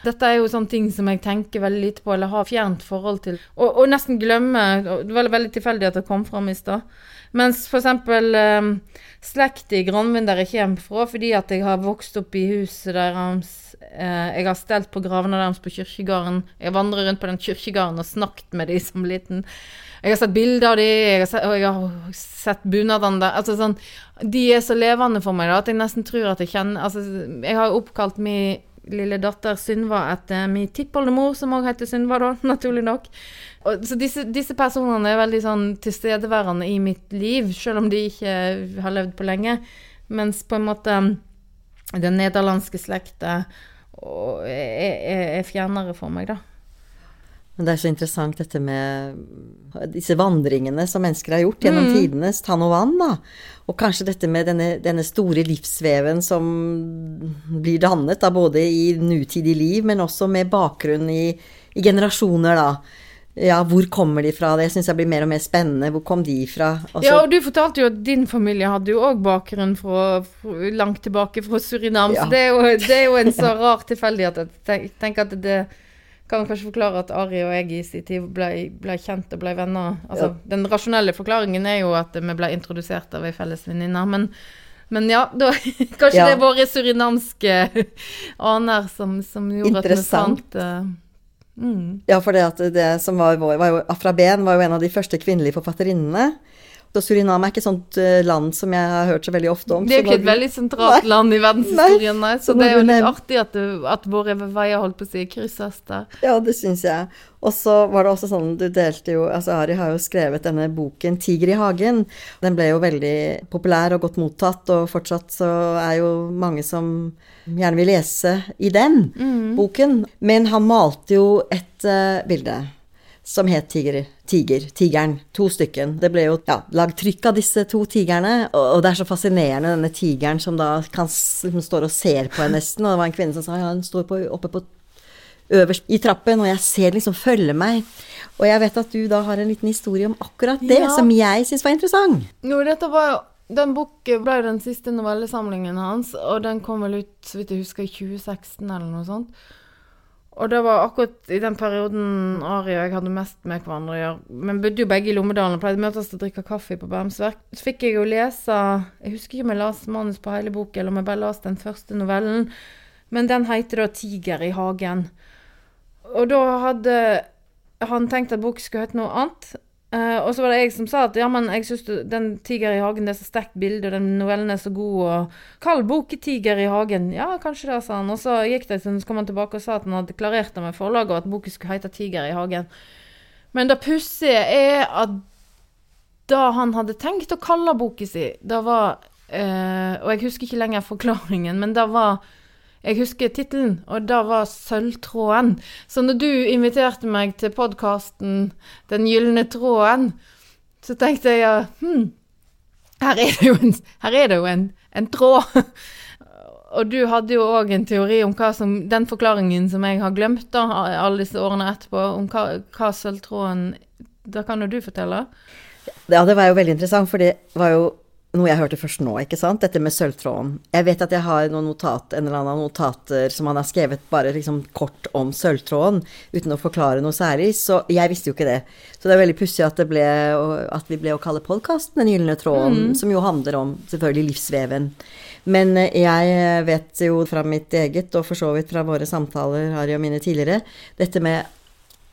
Dette er jo sånne ting som jeg tenker veldig lite på, eller har fjernt forhold til. Og, og nesten glemmer Det var veldig tilfeldig at det kom fram i stad. Mens for eksempel eh, slekt i Granvin der jeg kommer fra, fordi at jeg har vokst opp i huset deres eh, Jeg har stelt på gravene deres på kirkegården. Jeg vandrer rundt på den kirkegården og snakket med de som liten. Jeg har sett bilder av de, og jeg har sett bunadene der. Altså sånn, de er så levende for meg da, at jeg nesten tror at jeg kjenner altså, Jeg har oppkalt min lille datter Synva etter min tippoldemor, som òg heter Synva, da, naturlig nok. Og, så disse, disse personene er veldig sånn tilstedeværende i mitt liv, selv om de ikke har levd på lenge. Mens på en måte den nederlandske slekta er, er, er fjernere for meg, da. Men det er så interessant dette med disse vandringene som mennesker har gjort gjennom tidenes tann og vann, da. Og kanskje dette med denne, denne store livsveven som blir dannet, da, både i nutidig liv, men også med bakgrunn i, i generasjoner, da. ja, hvor kommer de fra? Det syns jeg blir mer og mer spennende. Hvor kom de fra? Også... Ja, og du fortalte jo at din familie hadde jo òg bakgrunn fra, fra langt tilbake fra Surinam, Ja. så det er, jo, det er jo en så rar tilfeldighet at jeg tenk- tenker at det kan kanskje forklare at Ari og jeg i sin tid ble, ble kjent og ble venner. Altså, Den rasjonelle forklaringen er jo at vi ble introdusert av ei felles venninne, men, men ja, da, kanskje Ja. det er våre surinamske aner som, som gjorde at vi fant uh, mm. Ja, for det det som var vår var jo, Afra Behn var jo en av de første kvinnelige forfatterinnene. Og Suriname er ikke et sånt eh, land som jeg har hørt så veldig ofte om. Det er jo ikke et veldig sentralt Nei. land i verdenshistorien, nei. Så det er jo litt artig at, det, at våre veier holdt på å si krysses der. Ja, det syns jeg. Og så var det også sånn, du delte jo Altså, Ari har jo skrevet denne boken 'Tiger i hagen'. Den ble jo veldig populær og godt mottatt, og fortsatt så er jo mange som gjerne vil lese i den boken. Men han malte jo et uh, bilde som het Tiger. Tiger. Tigeren. To stykken. Det ble jo ja, lagd trykk av disse to tigerne, og, det er så fascinerende, denne tigeren som da kan, s- liksom står og ser på en nesten. Og det var en kvinne som sa ja, hun står på, oppe på øverst i trappen, og jeg ser liksom følge meg. Og jeg vet at du da har en liten historie om akkurat det, Ja. som jeg syns var interessant. Jo, dette var jo Den boken ble den siste novellesamlingen hans, og den kom vel ut, så vidt jeg husker, i 2016 eller noe sånt. Og det var akkurat i den perioden Ari og jeg hadde mest med hverandre å gjøre. Men bodde jo begge i Lommedalen og pleide møtes og drikke kaffe på Bermsverk. Så fikk jeg jo lese Jeg husker ikke om jeg leste manus på hele boken, eller om jeg bare leste den første novellen. Men den heter da 'Tiger i hagen'. Og da hadde han tenkt at boken skulle hete noe annet. Eh, og så var det jeg som sa at ja, men jeg syns den 'Tiger i hagen' det er så sterkt bilde, og den novellen er så god, og Kall boken 'Tiger i hagen'. Ja, kanskje det, sa han. Og så gikk det så kom han tilbake og sa at han hadde klarert det med forlaget, og at boken skulle hete 'Tiger i hagen'. Men det pussige er at da han hadde tenkt å kalle boken si, det var uh, Og jeg husker ikke lenger forklaringen, men det var jeg husker tittelen, og det var 'Sølvtråden'. Så når du inviterte meg til podkasten 'Den gylne tråden', så tenkte jeg ja, hm, her er det jo en, det jo en, en tråd. Og du hadde jo òg en teori om hva som Den forklaringen som jeg har glemt da, alle disse årene etterpå, om hva, hva sølvtråden Da kan jo du fortelle. Ja, det var jo veldig interessant, for det var jo noe jeg hørte først nå, ikke sant? Dette med sølvtråden. Jeg vet at jeg har noen notat, en eller annen notater som han har skrevet bare liksom kort om sølvtråden, uten å forklare noe særlig, så jeg visste jo ikke det. Så det er veldig pussig at, ble at vi ble å kalle podkasten Den gylne tråden, som jo handler om selvfølgelig livsveven. Men eh, jeg vet jo fra mitt eget, og for så vidt fra våre samtaler, Harry og mine tidligere, dette med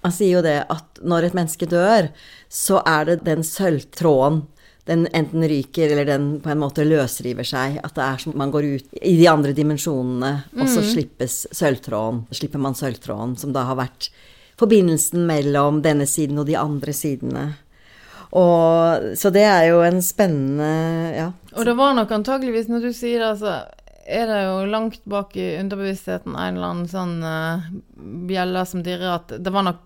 han sier jo det at når et menneske dør, så er det den sølvtråden den enten ryker eller den på en måte løsriver seg. At det er som man går ut i de andre dimensjonene, og så slippes sølvtråden. Slipper man sølvtråden, som da har vært forbindelsen mellom denne siden og de andre sidene. Og, så det er jo en spennende Ja. Og det var nok antageligvis, når du sier det, så er det jo langt bak i underbevisstheten en eller annen sånn uh, bjelle som dirrer at det var nok,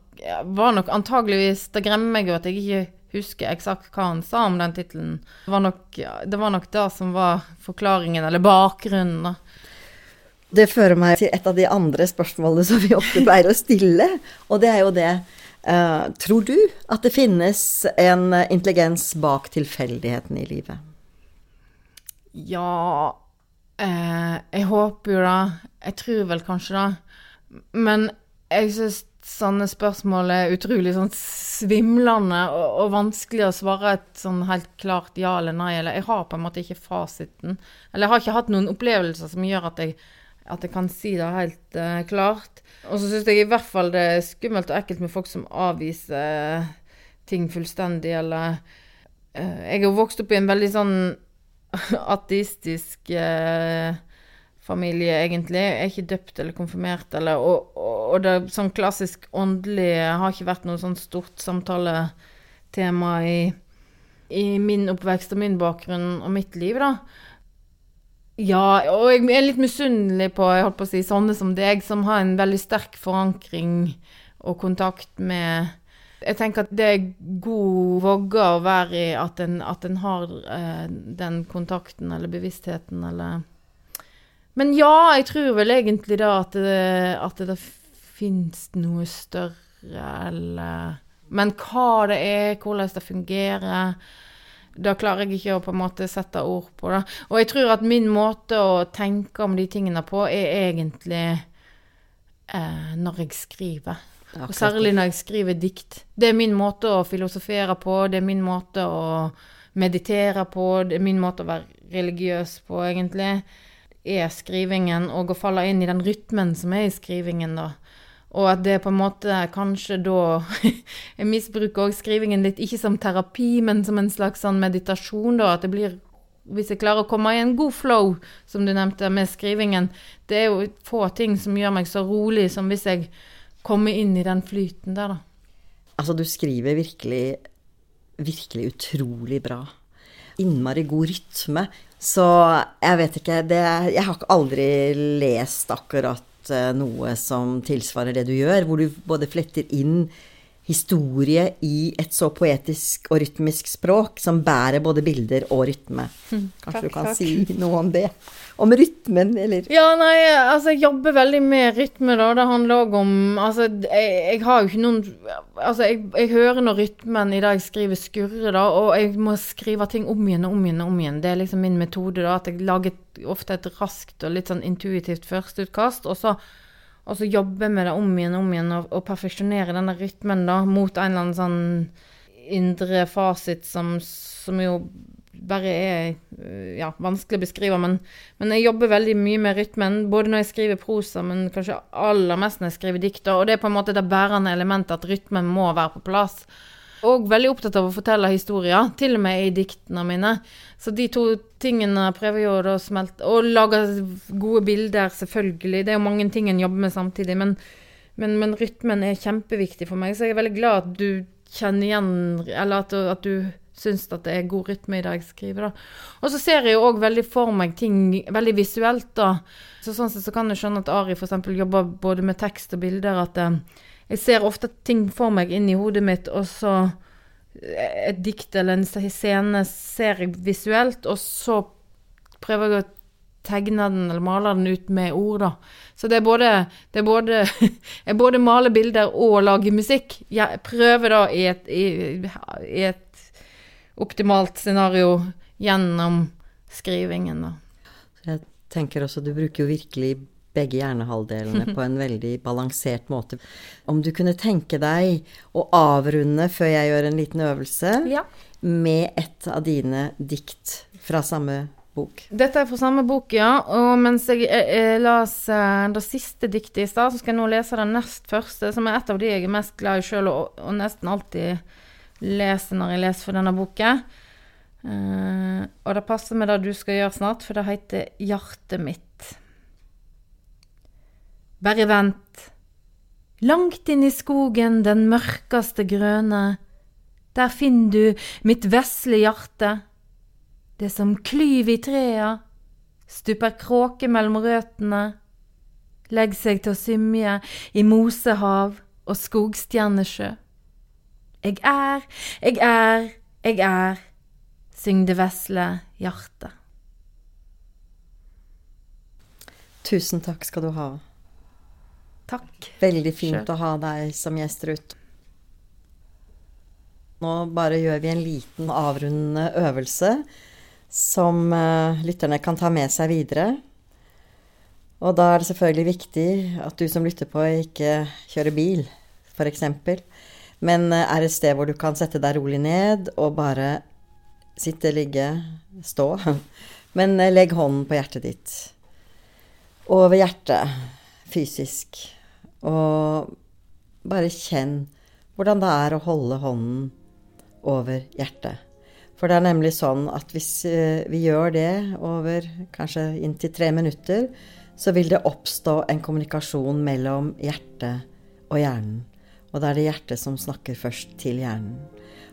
var nok antageligvis Det gremmer meg jo at jeg ikke husker eksakt hva han sa om den tittelen. Det, var nok- det var nok det som var forklaringen, eller bakgrunnen, da. Det fører meg til et av de andre spørsmålene som vi ofte pleier å stille, og det er jo det Uh, Tror du at det finnes en intelligens bak tilfeldigheten i livet? Ja uh, Jeg håper jo det. Jeg tror vel kanskje det. Men jeg syns sånne spørsmål er utrolig sånn svimlende og, og vanskelig å svare et sånn helt klart ja eller nei. Eller jeg har på en måte ikke fasiten. Eller jeg har ikke hatt noen opplevelser som gjør at jeg, at jeg kan si det helt uh, klart. Og så syns jeg i hvert fall det er skummelt og ekkelt med folk som avviser ting fullstendig, eller uh, Jeg er jo vokst opp i en veldig sånn ateistisk eh, familie, egentlig. Jeg er ikke døpt eller konfirmert, eller Og, og, og det sånn klassisk åndelige har ikke vært noe sånn stort samtaletema i, i min oppvekst og min bakgrunn og mitt liv, da. Ja, og jeg er litt misunnelig på, jeg holdt på å si, sånne som deg, som har en veldig sterk forankring og kontakt med Jeg tenker at det er god vogge å være i at en, at en har eh, den kontakten eller bevisstheten eller Men ja, jeg tror vel egentlig da at det, at det fins noe større eller Men hva det er, hvordan det fungerer, da klarer jeg ikke å på en måte sette ord på det. Og jeg tror at min måte å tenke om de tingene på, er egentlig eh, når jeg skriver. Og særlig når jeg skriver dikt. Det er min måte å filosofere på, det er min måte å meditere på, det er min måte å være religiøs på, egentlig. Er skrivingen, og å falle inn i den rytmen som er i skrivingen, da. Og at det på en måte kanskje da Jeg misbruker òg skrivingen litt, ikke som terapi, men som en slags sånn meditasjon, da. At det blir Hvis jeg klarer å komme i en god flow, som du nevnte, med skrivingen Det er jo få ting som gjør meg så rolig som hvis jeg kommer inn i den flyten der, da. Altså, du skriver virkelig Virkelig utrolig bra. Innmari god rytme. Så jeg vet ikke det, Jeg har aldri lest akkurat Eh, noe som tilsvarer det du gjør, hvor du både fletter inn historie i et så poetisk og rytmisk språk som bærer både bilder og rytme. Hm, Kanskje takk, du kan takk. si noe om det? Om rytmen, eller? Ja, nei, altså jeg jobber veldig med rytme, da. Det handler òg om Altså, jeg, jeg, har jo ikke noen Altså, jeg, jeg, hører når rytmen i det jeg skriver, skurrer, da, og jeg må skrive ting om igjen og om igjen og om igjen. Det er liksom min metode, da, at jeg lager ofte et raskt og litt sånn intuitivt førsteutkast, og så og så jobbe med det om igjen og om igjen og, og perfeksjonere denne rytmen da, mot en eller annen sånn indre fasit som, som jo bare er ja, vanskelig å beskrive. Men, men, jeg jobber veldig mye med rytmen, både når jeg skriver prosa, men kanskje aller mest når jeg skriver dikt. Og det er på en måte det bærende elementet at rytmen må være på plass. Og veldig opptatt av å fortelle historier, til og med i diktene mine. Så de to tingene prøver jeg å smelte Og lage gode bilder, selvfølgelig. Det er jo mange ting en jobber med samtidig. Men, men, men, rytmen er kjempeviktig for meg, så jeg er veldig glad at du kjenner igjen Eller at, at du syns at det er god rytme i det jeg skriver. da. Og så ser jeg jo òg veldig for meg ting veldig visuelt, da. Så sånn sett så kan jeg skjønne at Ari f.eks. jobber både med tekst og bilder. at eh, jeg ser ofte ting for meg inn i hodet mitt, og så et dikt eller en scene ser jeg visuelt, og så prøver jeg å tegne den eller male den ut med ord, da. Så det er både, det er både Jeg både maler bilder og lager musikk. Jeg prøver da i et, i, i et optimalt scenario gjennom skrivingen, da. Jeg tenker også, du bruker jo virkelig begge hjernehalvdelene på en veldig balansert måte. Om du kunne tenke deg å avrunde, før jeg gjør en liten øvelse, ja. med et av dine dikt fra samme bok. Dette er fra samme bok, ja. Og mens jeg, jeg, jeg las det siste diktet i stad, så skal jeg nå lese det nest første, som er et av de jeg er mest glad i sjøl, og, og, nesten alltid leser når jeg leser for denne boken. Uh, og det passer med det du skal gjøre snart, for det heter 'Hjertet mitt'. Bare vent. Langt inn i skogen, den mørkeste grøne, der finner du mitt vesle hjerte. Det som klyv i trea, stuper kråke mellom røtene, legg seg til å symje i mosehav og skogstjernesjø. Jeg er, jeg er, jeg er, syng det vesle hjertet. Tusen takk skal du ha. Takk. Veldig fint Selv. å ha deg som gjest, Ruth. Nå bare gjør vi en liten avrundende øvelse som uh, lytterne kan ta med seg videre. Og da er det selvfølgelig viktig at du som lytter på, ikke kjører bil, f.eks. Men uh, er et sted hvor du kan sette deg rolig ned og bare sitte, ligge, stå. Men uh, legg hånden på hjertet ditt. Over hjertet, fysisk. Og bare kjenn hvordan det er å holde hånden over hjertet. For det er nemlig sånn at hvis eh, vi gjør det over kanskje inntil tre minutter, så vil det oppstå en kommunikasjon mellom hjertet og hjernen. Og da er det hjertet som snakker først til hjernen.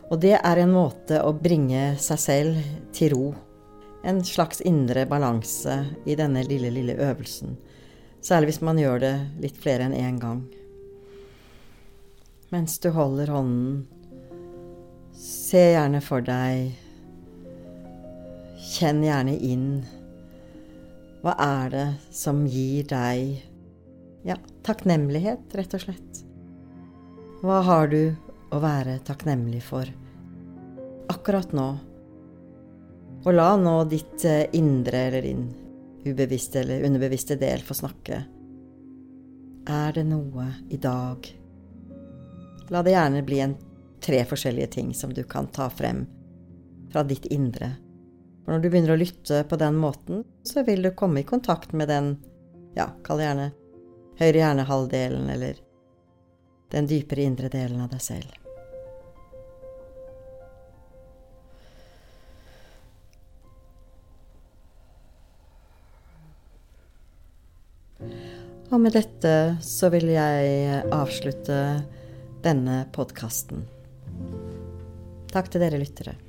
Og det er en måte å bringe seg selv til ro. En slags indre balanse i denne lille, lille øvelsen. Særlig hvis man gjør det litt flere enn én gang. Mens du holder hånden, se gjerne for deg Kjenn gjerne inn. Hva er det som gir deg ja, takknemlighet, rett og slett? Hva har du å være takknemlig for akkurat nå. Og la nå ditt eh, indre eller din ubevisste eller underbevisste del få snakke. Er det noe i dag La det gjerne bli en tre forskjellige ting som du kan ta frem fra ditt indre. For når du begynner å lytte på den måten, så vil du komme i kontakt med den, ja, kall det gjerne høyre hjernehalvdelen, eller den dypere indre delen av deg selv. Og med dette så vil jeg avslutte denne podkasten. Takk til dere lyttere.